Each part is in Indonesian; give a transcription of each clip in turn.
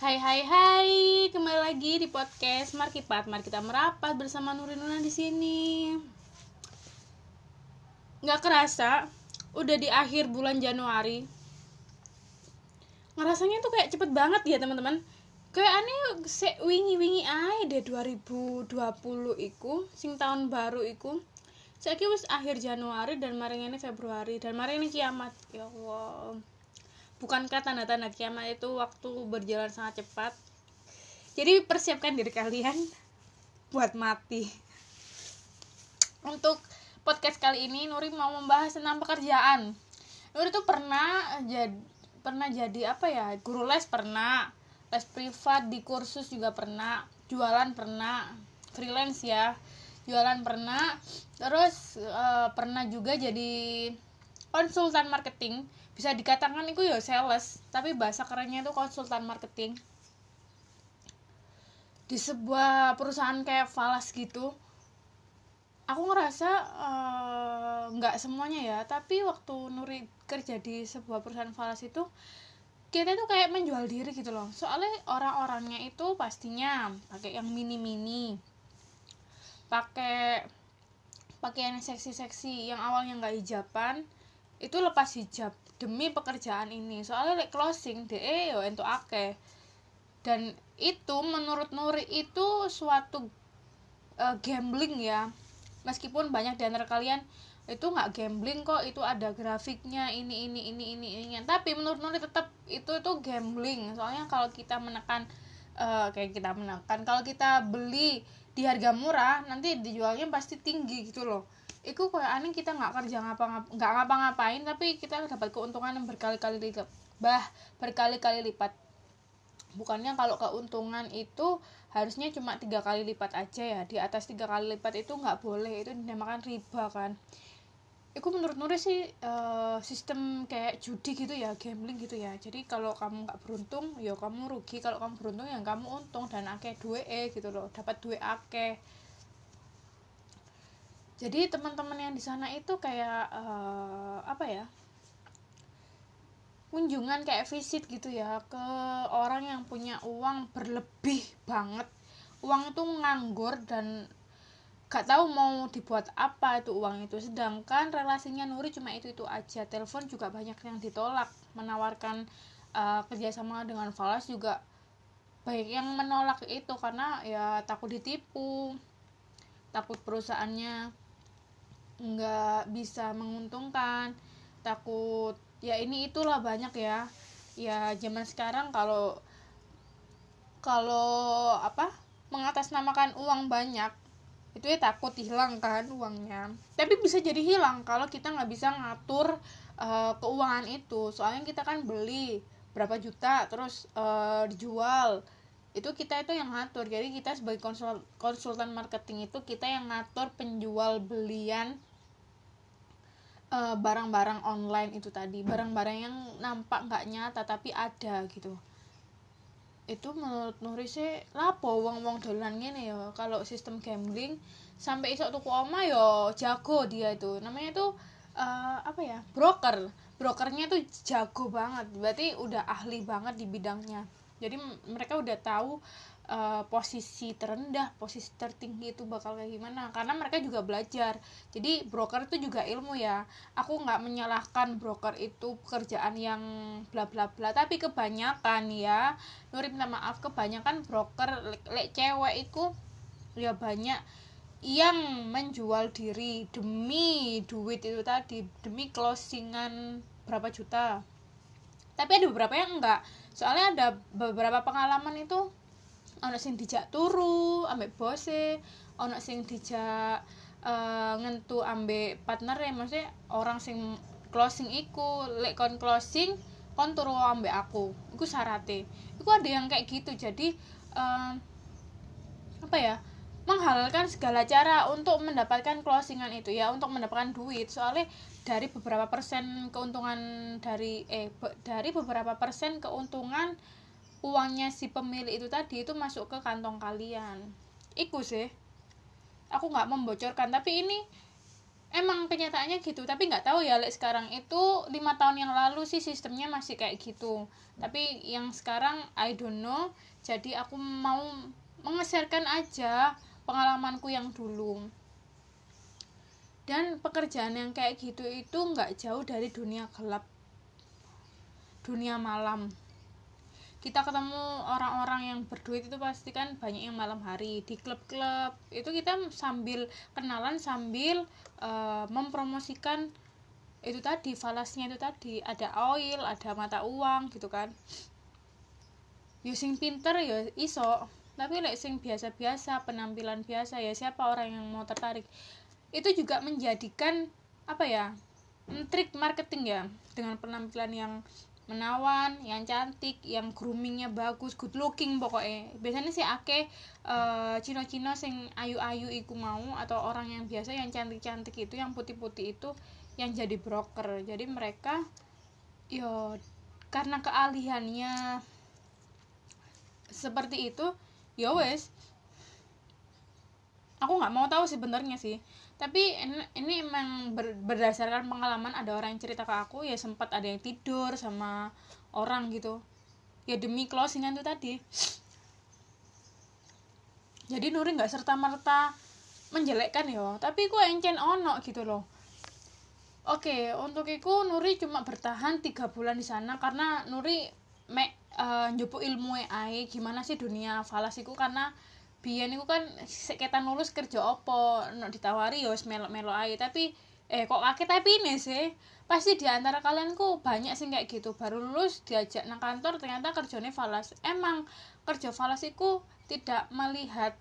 Hai hai hai, kembali lagi di podcast Markipat. Mari kita merapat bersama Nurinuna di sini. Nggak kerasa, udah di akhir bulan Januari. Ngerasanya tuh kayak cepet banget ya teman-teman. Kayak aneh se wingi-wingi aja deh 2020 iku, sing tahun baru iku. Saya wis akhir Januari dan mari ini Februari dan mari ini kiamat. Ya Allah bukankah tanda-tanda kiamat itu waktu berjalan sangat cepat? Jadi persiapkan diri kalian buat mati. Untuk podcast kali ini Nuri mau membahas tentang pekerjaan. Nuri tuh pernah jadi pernah jadi apa ya guru les pernah les privat di kursus juga pernah jualan pernah freelance ya jualan pernah. Terus uh, pernah juga jadi konsultan marketing bisa dikatakan itu ya sales tapi bahasa kerennya itu konsultan marketing. Di sebuah perusahaan kayak Falas gitu aku ngerasa eh, nggak uh, semuanya ya. Tapi waktu Nuri kerja di sebuah perusahaan Falas itu kita tuh kayak menjual diri gitu loh. Soalnya orang-orangnya itu pastinya pakai yang mini-mini pakai pakaian seksi-seksi yang awalnya nggak hijaban itu lepas hijab demi pekerjaan ini. Soalnya like closing de yo untuk ake dan itu menurut Nuri itu suatu uh, gambling ya. Meskipun banyak di antara kalian itu nggak gambling kok. Itu ada grafiknya ini ini ini ini ini. Tapi menurut Nuri tetap itu itu gambling. Soalnya kalau kita menekan uh, kayak kita menekan kalau kita beli di harga murah nanti dijualnya pasti tinggi gitu loh. Itu kayak aneh kita nggak kerja ngapa nggak ngapa-ngapain tapi kita dapat keuntungan yang berkali-kali lipat bah berkali-kali lipat. Bukannya kalau keuntungan itu harusnya cuma tiga kali lipat aja ya. Di atas tiga kali lipat itu nggak boleh itu dinamakan riba kan itu menurut Nuri sih uh, sistem kayak judi gitu ya gambling gitu ya. Jadi kalau kamu nggak beruntung ya kamu rugi. Kalau kamu beruntung ya kamu untung dan akeh dua e gitu loh dapat dua akeh. Jadi teman-teman yang di sana itu kayak uh, apa ya kunjungan kayak visit gitu ya ke orang yang punya uang berlebih banget. Uang itu nganggur dan gak tahu mau dibuat apa itu uang itu. Sedangkan relasinya Nuri cuma itu itu aja. Telepon juga banyak yang ditolak. Menawarkan uh, kerjasama dengan falas juga baik yang menolak itu karena ya takut ditipu takut perusahaannya nggak bisa menguntungkan takut ya ini itulah banyak ya. Ya zaman sekarang kalau kalau apa mengatasnamakan uang banyak itu ya takut hilang kan uangnya. Tapi bisa jadi hilang kalau kita nggak bisa ngatur uh, keuangan itu. Soalnya kita kan beli berapa juta terus uh, dijual. Itu kita itu yang ngatur. Jadi kita sebagai konsul konsultan marketing itu kita yang ngatur penjual belian Eh, barang-barang uh, online itu tadi. Barang-barang yang nampak nggak nyata tapi ada gitu itu menurut Nuri sih lapo wong wong dolan gini ya. Kalau sistem gambling sampai isok tuku oma yo ya jago dia itu. Namanya itu uh, apa ya broker. Brokernya tuh jago banget. Berarti udah ahli banget di bidangnya. Jadi mereka udah tahu uh, posisi terendah, posisi tertinggi itu bakal kayak gimana karena mereka juga belajar. Jadi broker itu juga ilmu ya. Aku nggak menyalahkan broker itu pekerjaan yang bla bla bla, tapi kebanyakan ya, Nuri minta maaf kebanyakan broker lek le, cewek itu ya banyak yang menjual diri demi duit itu tadi, demi closingan berapa juta. Tapi ada beberapa yang enggak. Soalnya ada beberapa pengalaman itu ono sing dijak turu ambek bose ono sing dijak uh, ngentu ambek partner ya maksudnya orang sing closing iku. Lek kon closing kon turu ambek aku. Iku syarate iku ada yang kayak gitu. Jadi uh, apa ya menghalalkan segala cara untuk mendapatkan closingan itu ya untuk mendapatkan duit. Soalnya dari beberapa persen keuntungan dari eh dari beberapa persen keuntungan uangnya si pemilik itu tadi itu masuk ke kantong kalian. Iku sih. Aku nggak membocorkan tapi ini emang kenyataannya gitu. Tapi nggak tahu ya like sekarang itu lima tahun yang lalu sih sistemnya masih kayak gitu. Tapi yang sekarang I don't know. Jadi aku mau mengeserkan aja pengalamanku yang dulu. Dan pekerjaan yang kayak gitu itu nggak jauh dari dunia gelap dunia malam kita ketemu orang-orang yang berduit itu pasti kan banyak yang malam hari di klub-klub. Itu kita sambil kenalan sambil uh, mempromosikan itu tadi falasnya itu tadi. Ada oil ada mata uang gitu kan. Using pinter ya iso. Tapi like sing biasa-biasa penampilan biasa ya siapa orang yang mau tertarik? Itu juga menjadikan apa ya trik marketing ya dengan penampilan yang menawan yang cantik yang groomingnya bagus good looking pokoknya. Biasanya sih ake uh, cino-cino sing ayu-ayu iku mau atau orang yang biasa yang cantik-cantik itu yang putih-putih itu yang jadi broker. Jadi mereka yo karena keahliannya seperti itu ya wes aku nggak mau tahu sebenarnya sih tapi ini, ini emang ber, berdasarkan pengalaman ada orang yang cerita ke aku ya sempat ada yang tidur sama orang gitu. Ya demi closingan tuh tadi. Jadi Nuri nggak serta merta menjelekkan ya tapi ku encen ono gitu loh. Oke untuk itu Nuri cuma bertahan tiga bulan di sana karena Nuri me uh, njopo ilmu AI gimana sih dunia falasiku karena biyen niku kan kita lulus kerja opo no ditawari ya wis melo-melo ae. Tapi eh kok kakek tapi ini sih pasti di antara kalian ku banyak sih kayak gitu. Baru lulus diajak nang kantor ternyata kerjanya falas. Emang kerja falas itu tidak melihat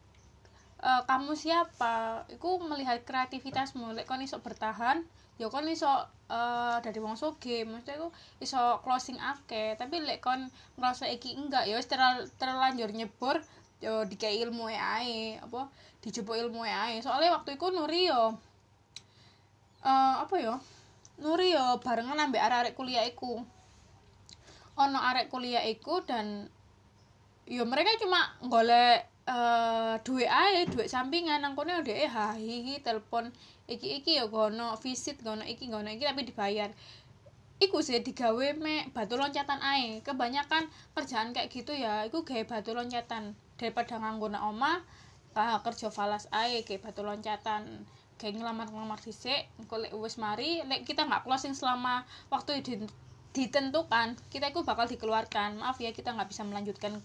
uh, kamu siapa. Itu melihat kreativitasmu. Lek kon iso bertahan ya kon iso uh, dari wong soge. Maksudnya aku iso closing ake tapi lek kon ngerasa iki enggak ya terlanjur nyebur yo dikai ilmu ae apa dijupuk ilmu ae. Soalnya waktu itu Nuri yo uh, apa yo Nuri yo barengan ambek arek-arek kuliah iku. Ono arek kuliah iku dan yo mereka cuma golek uh, duit ae duit sampingan. Nang kono dhek ha hihi telepon iki iki yo gono visit gono iki gono iki tapi dibayar. Iku sih digawe me batu loncatan ae. Kebanyakan kerjaan kayak gitu ya iku gawe batu loncatan daripada nganggo nak oma uh, kerja falas ae kayak batu loncatan. Kayak ngelamar ngelamar sisik lek wis mari lek kita nggak closing selama waktu ditentukan kita itu bakal dikeluarkan. Maaf ya kita nggak bisa melanjutkan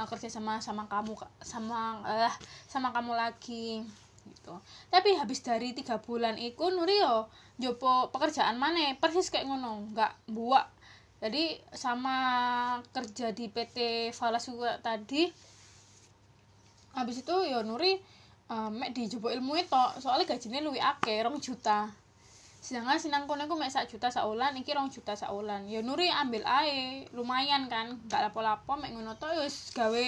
uh, kerja sama sama kamu sama uh, sama kamu lagi gitu. Tapi habis dari tiga bulan itu Nurio jopo pekerjaan mana persis kayak ngono nggak buat jadi sama kerja di PT Falas juga tadi habis itu ya Nuri um, mek dijupuk ilmu itu soalnya gajinya luwih akeh rong juta. Sedangkan sinang kono aku mek sak juta sak ulan iki rong juta sak ulan ya Nuri ambil ae lumayan kan gak lapo-lapo mek ngono to ya wis gawe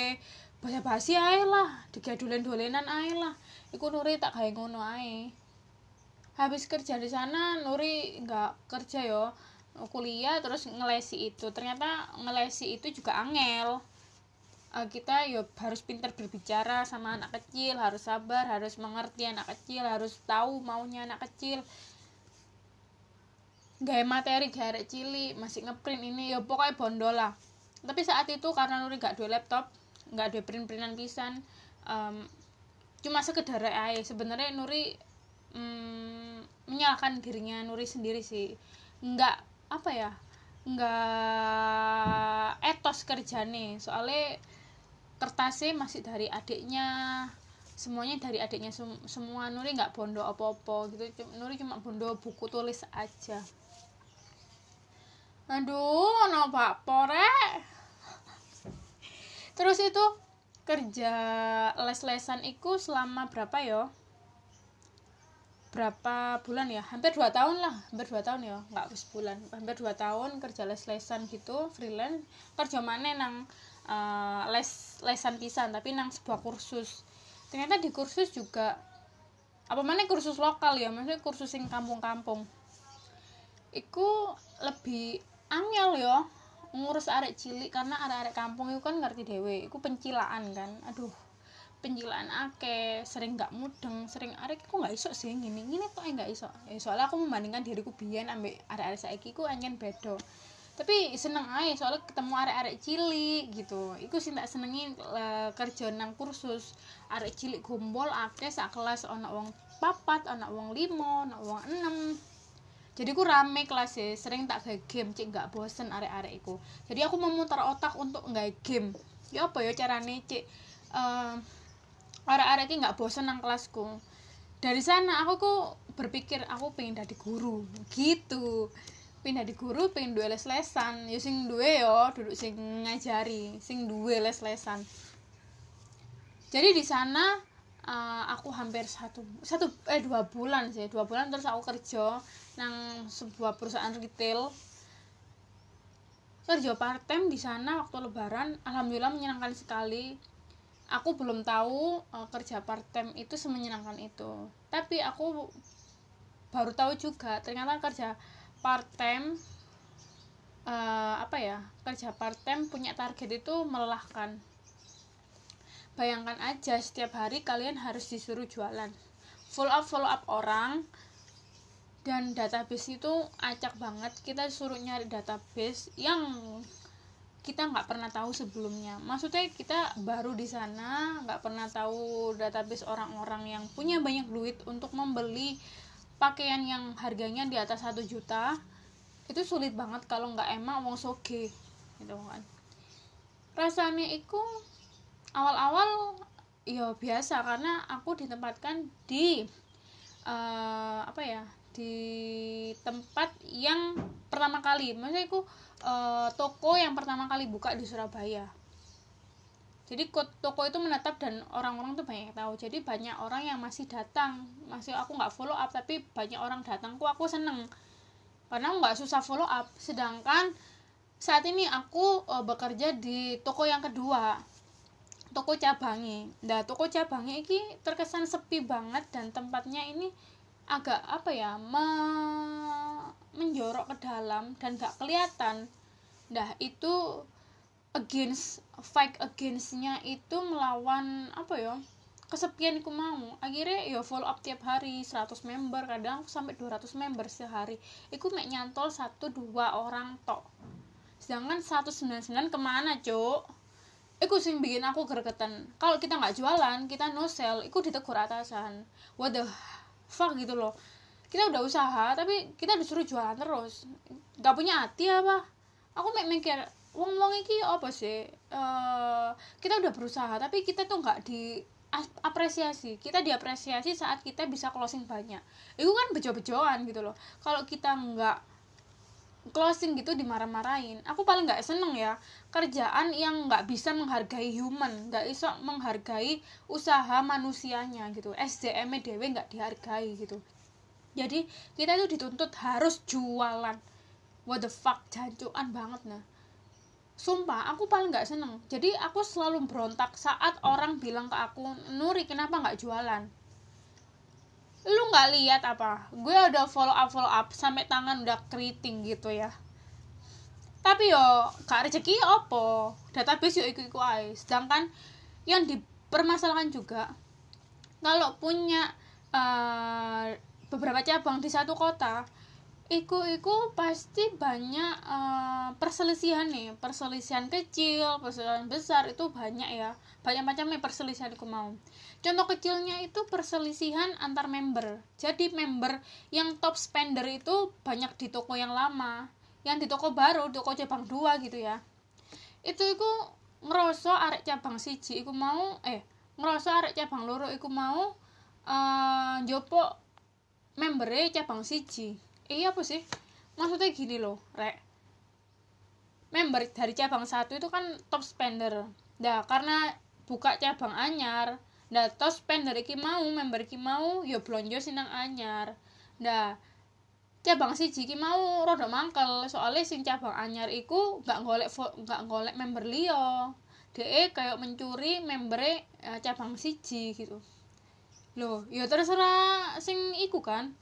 basa-basi ae lah digadulen-dolenan ae lah. Iku Nuri tak gawe ngono ae. Habis kerja di sana Nuri nggak kerja yo kuliah terus ngelesi itu. Ternyata ngelesi itu juga angel uh, kita ya harus pintar berbicara sama anak kecil harus sabar harus mengerti anak kecil harus tahu maunya anak kecil. Gaya materi gaya cili masih ngeprint ini ya pokoknya bondol lah. Tapi saat itu karena Nuri gak dua laptop gak dua print printan pisan um, cuma sekedar aja sebenarnya Nuri um, menyalahkan dirinya Nuri sendiri sih. Nggak apa ya nggak etos kerjane. Soalnya kertasnya masih dari adiknya. Semuanya dari adiknya sem semua. Nuri nggak bondo apa-apa gitu. Nuri cuma bondo buku tulis aja. Aduh no pak pore terus itu kerja les-lesan itu selama berapa ya? Berapa bulan ya? Hampir dua tahun lah. Hampir dua tahun ya? Nggak bulan. Hampir dua tahun kerja les-lesan gitu freelance. Kerja mana nang uh, les lesan pisan tapi nang sebuah kursus. Ternyata di kursus juga apa mana kursus lokal ya maksudnya kursus yang kampung-kampung. Itu lebih angel ya ngurus arek cilik karena arek-arek kampung itu kan ngerti dewe itu pencilaan kan. Aduh penjilaan ake sering nggak mudeng sering arek aku nggak iso sih gini gini kok nggak iso. Ya, soalnya aku membandingkan diriku biyen ambek arek-arek saiki ku anjen bedo tapi seneng aja soalnya ketemu arek-arek cilik gitu. Iku sih tak senengin uh, kerja nang kursus. Arek cilik gombol ake sak kelas ana wong papat ana wong limo ana wong enam jadi aku rame kelas ya sering tak kayak game cek nggak bosen arek-arek iku. Jadi aku memutar otak untuk nggak game. Ya apa ya carane cek uh, arek-arek iki nggak bosen nang kelasku. Dari sana aku kok berpikir aku pengen jadi guru. Gitu pindah di guru pengen dua les lesan ya sing dua yo duduk sing ngajari sing dua les lesan jadi di sana uh, aku hampir satu satu eh dua bulan sih. Dua bulan terus aku kerja nang sebuah perusahaan retail. Kerja part time di sana waktu lebaran alhamdulillah menyenangkan sekali. Aku belum tahu uh, kerja part time itu semenyenangkan itu. Tapi aku baru tahu juga ternyata kerja part time uh, apa ya kerja part time punya target itu melelahkan. Bayangkan aja setiap hari kalian harus disuruh jualan. Follow up follow up orang dan database itu acak banget. Kita disuruh nyari database yang kita nggak pernah tahu sebelumnya. Maksudnya kita baru di sana nggak pernah tahu database orang-orang yang punya banyak duit untuk membeli pakaian yang harganya di atas satu juta itu sulit banget kalau nggak emang wong soge gitu kan. Rasanya itu awal-awal ya biasa karena aku ditempatkan di uh, apa ya di tempat yang pertama kali. Maksudnya aku uh, toko yang pertama kali buka di Surabaya jadi toko itu menetap dan orang-orang tuh banyak tahu. Jadi banyak orang yang masih datang. Masih aku nggak follow up tapi banyak orang datang kok aku seneng. Karena nggak susah follow up. Sedangkan saat ini aku uh, bekerja di toko yang kedua. Toko cabangnya nah toko cabangnya ini terkesan sepi banget dan tempatnya ini agak apa ya me menjorok ke dalam dan gak kelihatan. Nah itu against fight againstnya itu melawan apa ya kesepian aku mau. Akhirnya ya follow up tiap hari 100 member kadang sampai 200 member sehari. Aku mek nyantol satu dua orang tok. Sedangkan 199 ke mana cok Iku sing bikin aku gregetan. Kalau kita nggak jualan, kita no sell, iku ditegur atasan. What the fuck gitu loh. Kita udah usaha tapi kita disuruh jualan terus. Gak punya hati apa? Aku mikir wong wong iki apa sih? Uh, kita udah berusaha tapi kita tuh nggak di apresiasi. Kita diapresiasi saat kita bisa closing banyak. Itu kan bejo-bejoan gitu loh. Kalau kita nggak closing gitu dimarah-marahin aku paling nggak seneng ya kerjaan yang nggak bisa menghargai human nggak bisa menghargai usaha manusianya gitu. SDM dewe nggak dihargai gitu. Jadi kita itu dituntut harus jualan. What the fuck jancuan banget nah sumpah aku paling nggak seneng. Jadi aku selalu berontak saat orang bilang ke aku Nuri kenapa nggak jualan? Lu nggak lihat apa? Gue udah follow up follow up sampai tangan udah keriting gitu ya. Tapi yo gak rezeki opo database yo ikut ikut aja sedangkan yang dipermasalahkan juga kalau punya uh, beberapa cabang di satu kota iku iku pasti banyak uh, perselisihan nih. Perselisihan kecil perselisihan besar itu banyak ya. Banyak macamnya perselisihan aku mau. Contoh kecilnya itu perselisihan antar member. Jadi member yang top spender itu banyak di toko yang lama. Yang di toko baru toko cabang dua gitu ya. Itu iku ngerosok arek cabang siji iku mau eh ngerosok arek cabang loro iku mau uh, jopo membernya cabang siji iya apa sih? Maksudnya gini loh rek. Member dari cabang satu itu kan top spender. Nah karena buka cabang anyar nah top spender iki mau member iki mau ya blonjo sinang anyar. Nah cabang siji iki mau rada mangkel. Soalnya sing cabang anyar iku gak golek gak golek member liyo DE kayak mencuri membernya eh, cabang siji gitu. Loh ya terserah sing iku kan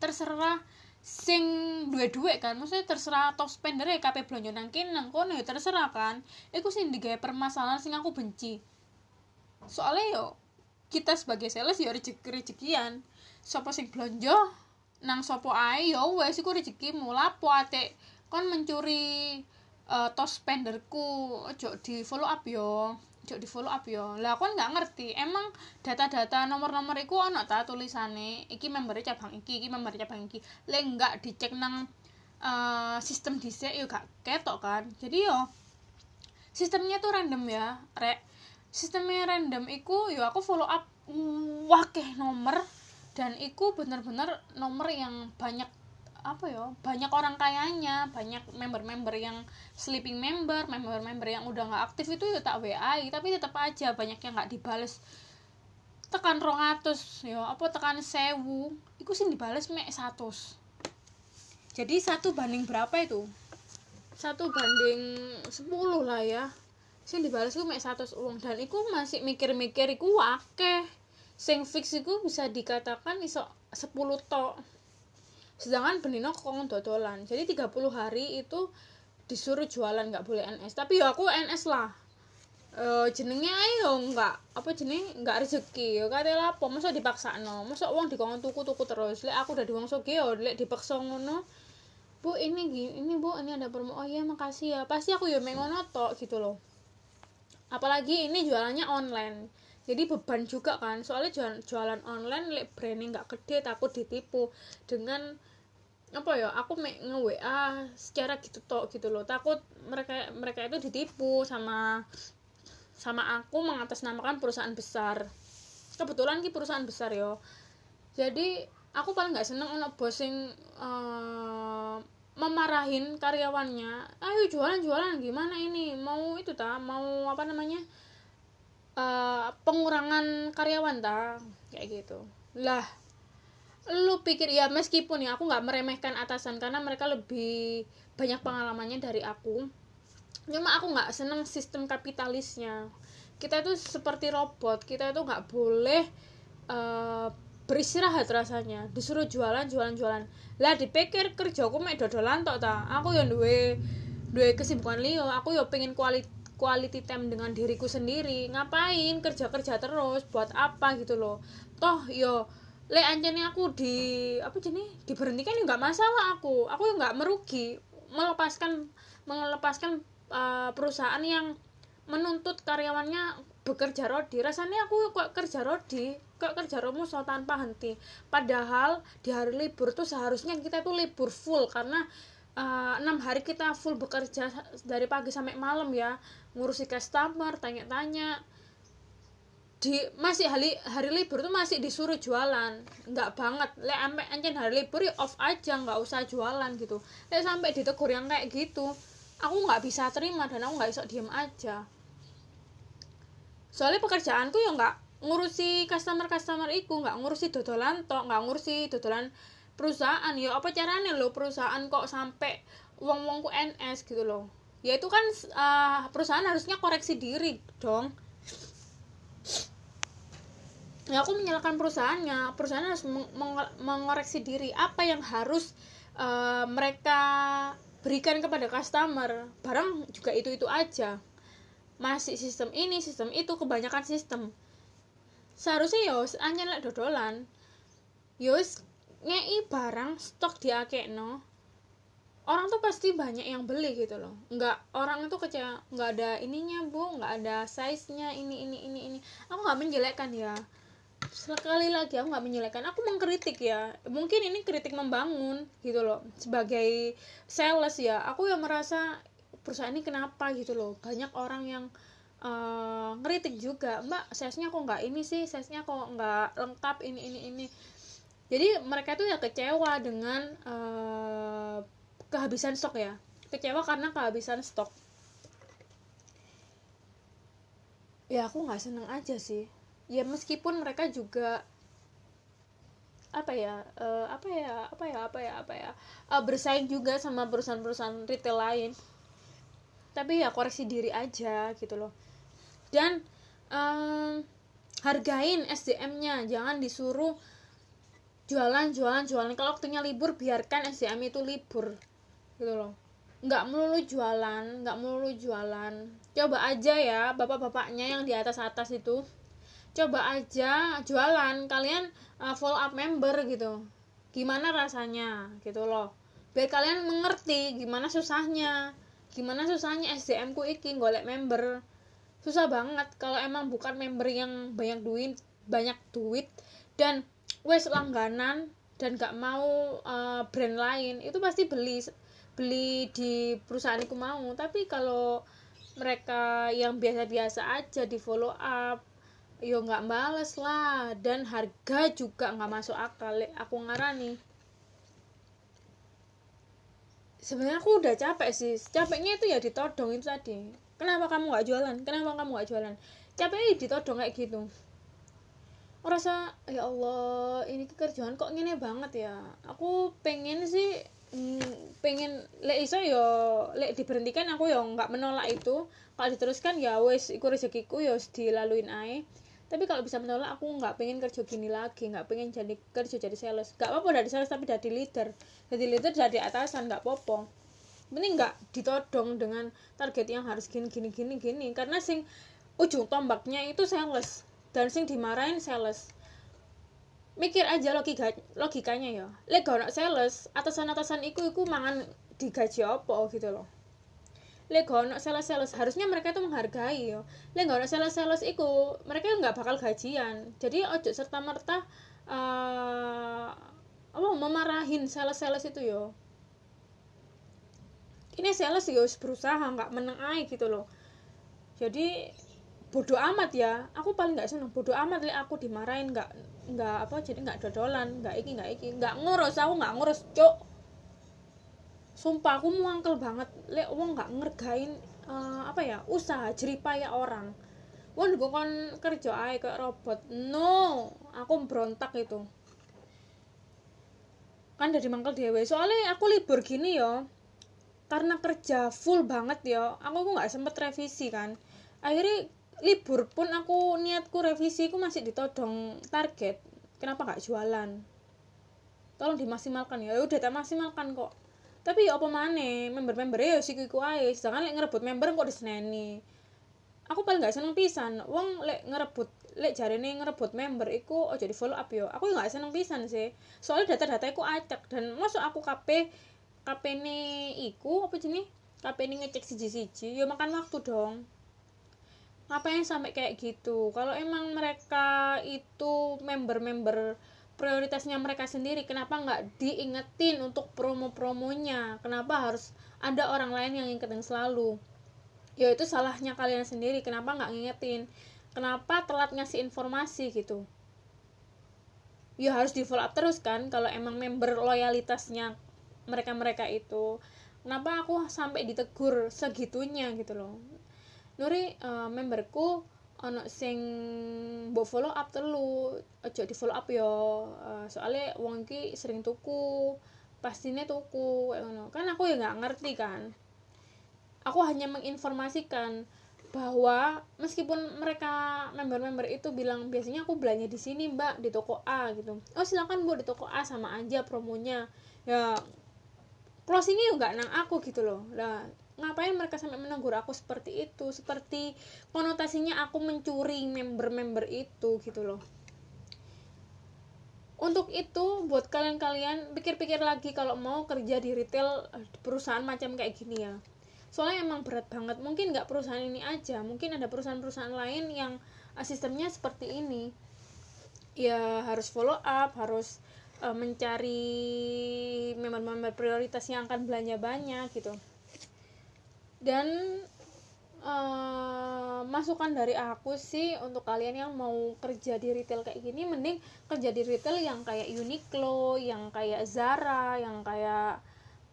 terserah sing duwe-duwe kan. Maksudnya terserah top spender ya kabeh blonjo nang kene nang kono ya terserah kan. Iku sing digawe permasalahan sing aku benci. Soalnya yo kita sebagai sales ya rezeki rezekian sopo sing blonjo nang sopo ae yo wes iku rezekimu lapo ate? Kon mencuri uh, tos spenderku ojo di follow up yo ojo di follow up yo. Lah kon nggak ngerti. Emang data-data nomor-nomor iku ono ta tulisane? Iki member cabang iki iki member cabang iki. Le nggak dicek nang uh, sistem dhisik yo gak ketok kan. Jadi yo sistemnya tuh random ya rek. Sistemnya random iku yo aku follow up wakeh nomor dan iku bener-bener nomor yang banyak apa ya banyak orang kayanya banyak member-member yang sleeping member member-member yang udah nggak aktif itu ya tak WA tapi tetap aja banyak yang nggak dibales. Tekan rongatus ya apa tekan sewu itu sih dibales mek satu jadi satu banding berapa itu? Satu banding sepuluh lah ya. Sing dibales ku mek satu uang. Dan iku masih mikir-mikir iku wakeh sing fix iku bisa dikatakan iso sepuluh tok sedangkan benino kong dodolan. Jadi 30 hari itu disuruh jualan nggak boleh NS tapi ya aku NS lah. E, jenengnya ayo nggak apa jeneng nggak rezeki. Ya kata apa? Masa dipaksa no masa uang dikongkon tuku tuku terus. Lek aku udah diuang sogeo lek dipaksa ngono bu ini gini ini bu ini ada promo oh iya makasih ya. Pasti aku ya mengono tok gitu loh. Apalagi ini jualannya online jadi beban juga kan. Soalnya jualan, jualan online lek branding nggak gede takut ditipu. Dengan apa ya aku nge WA secara gitu tok gitu loh. Takut mereka mereka itu ditipu sama sama aku mengatasnamakan perusahaan besar. Kebetulan ki perusahaan besar yo. Jadi aku paling nggak seneng anak bosing uh, eh, memarahin karyawannya. Ayo jualan jualan gimana ini? Mau itu ta? Mau apa namanya uh, pengurangan karyawan ta kayak gitu. Lah lu pikir ya meskipun ya aku nggak meremehkan atasan karena mereka lebih banyak pengalamannya dari aku. Cuma aku nggak seneng sistem kapitalisnya. Kita itu seperti robot. Kita itu nggak boleh uh, beristirahat rasanya. Disuruh jualan jualan jualan. Lah dipikir kerja aku mek dodolan tok ta aku yang duwe duwe kesibukan Leo aku yo pengen quality quality time dengan diriku sendiri ngapain kerja kerja terus buat apa gitu loh. Toh yo le anjani aku di apa jenis diberhentikan nggak masalah aku. Aku nggak merugi melepaskan melepaskan uh, perusahaan yang menuntut karyawannya bekerja rodi. Rasanya aku kok kerja rodi kok kerja romuso tanpa henti. Padahal di hari libur tuh seharusnya kita tuh libur full karena enam uh, hari kita full bekerja dari pagi sampai malam ya. Ngurusi customer tanya-tanya. Di masih hari hari libur tuh masih disuruh jualan. Nggak banget. Le sampai anjir hari libur ya off aja nggak usah jualan gitu. Le sampai ditegur yang kayak gitu aku nggak bisa terima dan aku nggak bisa diem aja. Soalnya pekerjaanku ya nggak ngurusi customer customer iku nggak ngurusi dodolan tok nggak ngurusi dodolan perusahaan. Ya apa caranya lo perusahaan kok sampai uang uangku NS gitu loh ya itu kan uh, perusahaan harusnya koreksi diri dong. Ya aku menyalahkan perusahaannya. Perusahaan harus meng mengoreksi diri. Apa yang harus uh, mereka berikan kepada customer? Barang juga itu itu aja. Masih sistem ini sistem itu kebanyakan sistem. Seharusnya yos ya hanya dodolan. Yos ngei barang stok di no orang tuh pasti banyak yang beli gitu loh. Nggak orang itu kecewa nggak ada ininya bu nggak ada size nya ini ini ini ini. Aku nggak menjelekkan ya. Sekali lagi aku nggak menyelekan aku mengkritik ya. Mungkin ini kritik membangun gitu loh. Sebagai sales ya aku yang merasa perusahaan ini kenapa gitu loh. Banyak orang yang uh, ngeritik juga. Mbak salesnya kok nggak ini sih? Salesnya kok nggak lengkap? Ini ini ini jadi mereka tuh ya kecewa dengan uh, kehabisan stok ya. Kecewa karena kehabisan stok. Ya aku nggak seneng aja sih. Ya meskipun mereka juga apa ya uh, apa ya apa ya apa ya apa ya uh, bersaing juga sama perusahaan-perusahaan retail lain. Tapi ya koreksi diri aja gitu loh. Dan um, hargain SDM-nya jangan disuruh jualan jualan jualan. Kalau waktunya libur biarkan SDM itu libur. Gitu loh. Nggak melulu jualan nggak melulu jualan. Coba aja ya bapak-bapaknya yang di atas atas itu. Coba aja jualan. Kalian uh, follow up member gitu. Gimana rasanya? Gitu loh. Biar kalian mengerti gimana susahnya. Gimana susahnya SDM ku iki golek member. Susah banget kalau emang bukan member yang banyak duit banyak duit dan wes langganan dan gak mau uh, brand lain itu pasti beli beli di perusahaan itu mau. Tapi kalau mereka yang biasa-biasa aja di follow up yo nggak males lah. Dan harga juga nggak masuk akal aku ngarani. Sebenarnya aku udah capek sih. Capeknya itu ya ditodong itu tadi. Kenapa kamu nggak jualan? Kenapa kamu nggak jualan? Capeknya ditodong kayak gitu rasa ya Allah ini kerjaan kok gini banget ya? Aku pengen sih mm, pengen lek iso yo lek diberhentikan aku yo nggak menolak itu. Kalau diteruskan ya wes iku rezekiku yo dilaluin ae. Tapi kalau bisa menolak aku nggak pengen kerja gini lagi nggak pengen jadi kerja jadi sales. Nggak apa-apa dari sales tapi jadi leader. Jadi leader jadi atasan nggak popo mending nggak ditodong dengan target yang harus gini gini gini gini. Karena sing ujung tombaknya itu sales dan sing dimarahin sales. Mikir aja logika logikanya ya. Lek sales atasan atasan iku iku mangan digaji apa gitu loh. Lek ono sales-sales harusnya mereka itu menghargai yo lek ono sales-sales iku mereka nggak bakal gajian. Jadi ojo serta merta uh, apa memarahin sales-sales itu yo ini sales yo berusaha nggak menang aja gitu loh. Jadi bodoh amat ya. Aku paling nggak seneng. Bodoh amat lek. Aku dimarahin nggak nggak apa jadi nggak dodolan nggak iki nggak iki. Nggak ngurus aku nggak ngurus cok sumpah aku muangkel banget. Lek wong nggak ngergain uh, apa ya usaha jeripaya orang. Wong gue kan kerja aja kayak robot. No aku berontak itu. Kan dari mangkel dewe soalnya aku libur gini yo karena kerja full banget yo aku aku nggak sempet revisi kan. Akhirnya libur pun aku niatku revisi aku masih ditodong target. Kenapa nggak jualan? Tolong dimaksimalkan ya. Udah tak maksimalkan kok. Tapi ya apa mana member-member ya sih kuku ae. Sedangkan lek ngerebut member kok diseneni. Aku paling gak seneng pisan. Wong lek ngerebut lek nih ngerebut member iku oh jadi follow up yo aku gak seneng pisan sih. Soalnya data-data iku acak. Dan masuk aku KP KP nih iku apa jenis KP nih ngecek siji-siji. Yo makan waktu dong ngapain sampai kayak gitu? Kalau emang mereka itu member-member prioritasnya mereka sendiri kenapa nggak diingetin untuk promo-promonya? Kenapa harus ada orang lain yang ingetin selalu? Ya itu salahnya kalian sendiri. Kenapa nggak ngingetin? Kenapa telat ngasih informasi gitu? Ya harus di follow up terus kan kalau emang member loyalitasnya mereka-mereka itu. Kenapa aku sampai ditegur segitunya gitu loh Nuri uh, memberku ono sing mbok follow up telu aja di follow up yo. Uh, soalnya wong ki sering tuku pastinya tuku ngono. Kan aku ya nggak ngerti kan. Aku hanya menginformasikan bahwa meskipun mereka member-member itu bilang biasanya aku belanja di sini mbak di toko A gitu. Oh silakan bu di toko A sama aja promonya. Ya closingnya juga nang aku gitu loh. Lah ngapain mereka sampai menegur aku seperti itu? Seperti konotasinya aku mencuri member-member itu gitu loh. Untuk itu buat kalian-kalian pikir-pikir lagi kalau mau kerja di retail eh, perusahaan macam kayak gini ya. Soalnya emang berat banget. Mungkin nggak perusahaan ini aja mungkin ada perusahaan-perusahaan lain yang uh, sistemnya seperti ini. Ya harus follow up harus uh, mencari member-member prioritas yang akan belanja banyak gitu dan uh, masukan dari aku sih untuk kalian yang mau kerja di retail kayak gini mending kerja di retail yang kayak Uniqlo yang kayak Zara yang kayak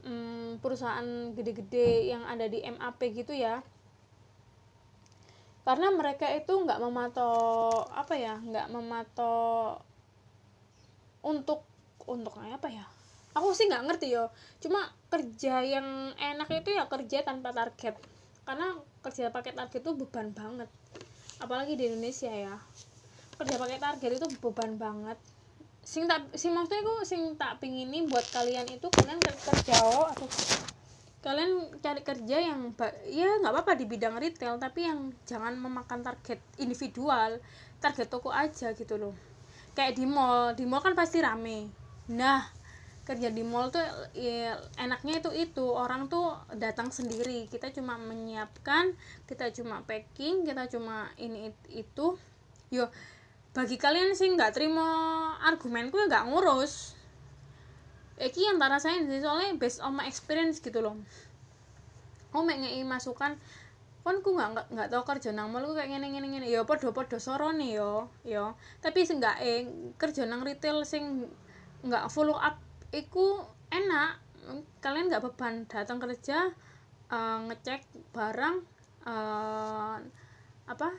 um, perusahaan gede-gede yang ada di MAP gitu ya. Karena mereka itu nggak mematok apa ya nggak mematok untuk untuk apa ya aku sih nggak ngerti yo. Cuma kerja yang enak itu ya kerja tanpa target. Karena kerja pakai target itu beban banget. Apalagi di Indonesia ya. Kerja pakai target itu beban banget. Sing tak sing maksudnya aku sing tak pingin ini buat kalian itu kalian kerja atau kalian cari kerja yang ya nggak apa-apa di bidang retail tapi yang jangan memakan target individual target toko aja gitu loh. Kayak di mall di mall kan pasti rame. Nah kerja di mall tuh ya, enaknya itu itu. Orang tuh datang sendiri. Kita cuma menyiapkan kita cuma packing kita cuma ini itu. Yo bagi kalian sih nggak terima argumenku ya nggak ngurus. Eki yang tak rasain sih soalnya based on my experience gitu loh. Aku ngei masukan kan ku nggak nggak tau kerja nang malu kayak gini gini gini ya podo podo yo yo. Tapi nggak eh kerja nang retail sing nggak follow up iku enak. Kalian nggak beban datang kerja uh, ngecek barang uh, apa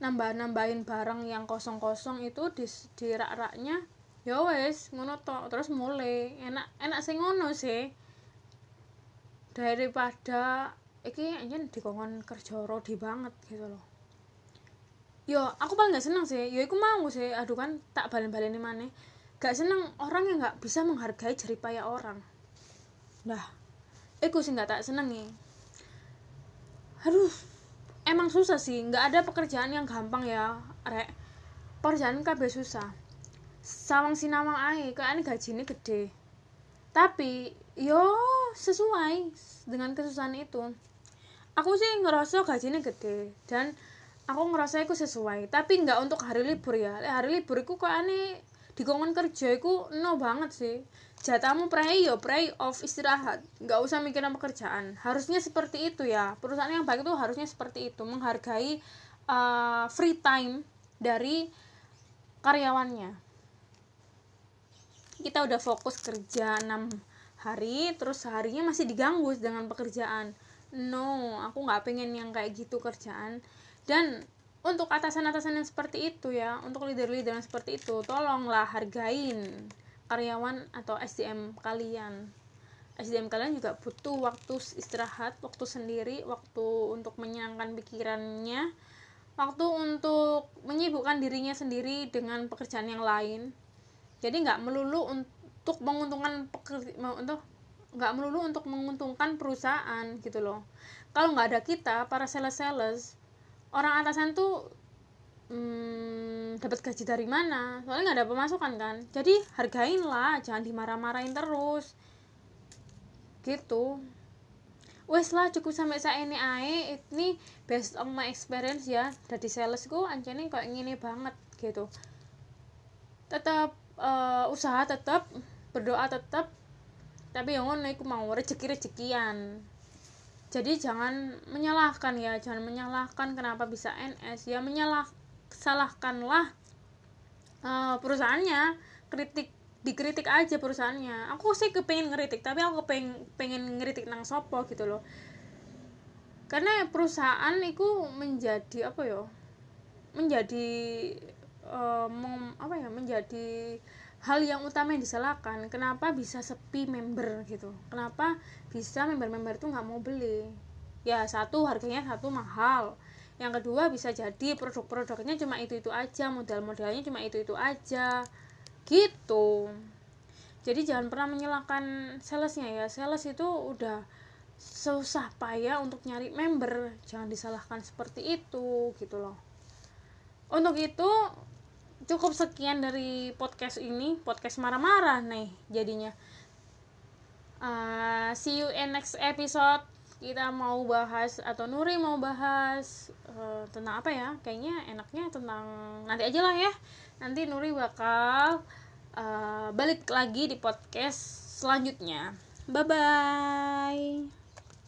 nambah nambahin barang yang kosong kosong itu di di rak raknya ya wes ngono to terus mulai. Enak enak sih ngono sih. Daripada iki anjen dikongkon kerja rodi banget gitu loh. Yo aku paling gak seneng sih. Yo aku mau sih. Aduh kan tak balen-balen mana gak seneng orang yang gak bisa menghargai jeripaya orang. Lah aku sih gak tak seneng nih aduh emang susah sih. Nggak ada pekerjaan yang gampang ya rek. Pekerjaan kabeh susah. Sawang sinawang ae gaji gajinya gede. Tapi yo sesuai dengan kesusahan itu. Aku sih ngerasa gajinya gede dan aku ngerasa itu sesuai. Tapi nggak untuk hari libur ya. Hari libur itu kok aneh di kongon kerja itu no banget sih. Jatahmu pray yo pray off istirahat. Nggak usah mikirin pekerjaan. Harusnya seperti itu ya. Perusahaan yang baik itu harusnya seperti itu. Menghargai uh, free time dari karyawannya. Kita udah fokus kerja 6 hari terus seharinya masih diganggu dengan pekerjaan. No aku nggak pengen yang kayak gitu kerjaan. Dan untuk atasan-atasan yang seperti itu ya untuk leader-leader yang seperti itu tolonglah hargain karyawan atau SDM kalian. SDM kalian juga butuh waktu istirahat waktu sendiri waktu untuk menyenangkan pikirannya waktu untuk menyibukkan dirinya sendiri dengan pekerjaan yang lain. Jadi nggak melulu untuk menguntungkan untuk nggak melulu untuk menguntungkan perusahaan gitu loh. Kalau nggak ada kita para sales sales orang atasan tuh hmm, dapat gaji dari mana? Soalnya nggak ada pemasukan kan? Jadi hargain lah jangan dimarah-marahin terus. Gitu. Wes lah cukup sampai saya ini ae. Ini based on my experience ya. Dari salesku anjani kayak gini banget gitu. Tetap uh, usaha tetap berdoa tetap tapi yang ngono iku mau rezeki rezekian jadi jangan menyalahkan ya jangan menyalahkan kenapa bisa NS ya menyalah salahkanlah uh, perusahaannya kritik dikritik aja perusahaannya. Aku sih kepengen ngeritik tapi aku pengen pengen ngeritik nang sopo gitu loh. Karena perusahaan itu menjadi apa ya menjadi uh, mem, apa ya menjadi hal yang utama yang disalahkan kenapa bisa sepi member gitu? Kenapa bisa member-member itu nggak mau beli? Ya satu harganya satu mahal. Yang kedua bisa jadi produk-produknya cuma itu-itu aja model-modelnya cuma itu-itu aja. Gitu. Jadi jangan pernah menyalahkan salesnya ya. Sales itu udah susah payah untuk nyari member. Jangan disalahkan seperti itu gitu loh. Untuk itu cukup sekian dari podcast ini podcast marah-marah nih jadinya. Uh, see you in next episode. Kita mau bahas atau Nuri mau bahas uh, tentang apa ya? Kayaknya enaknya tentang nanti aja lah ya. Nanti Nuri bakal uh, balik lagi di podcast selanjutnya. Bye bye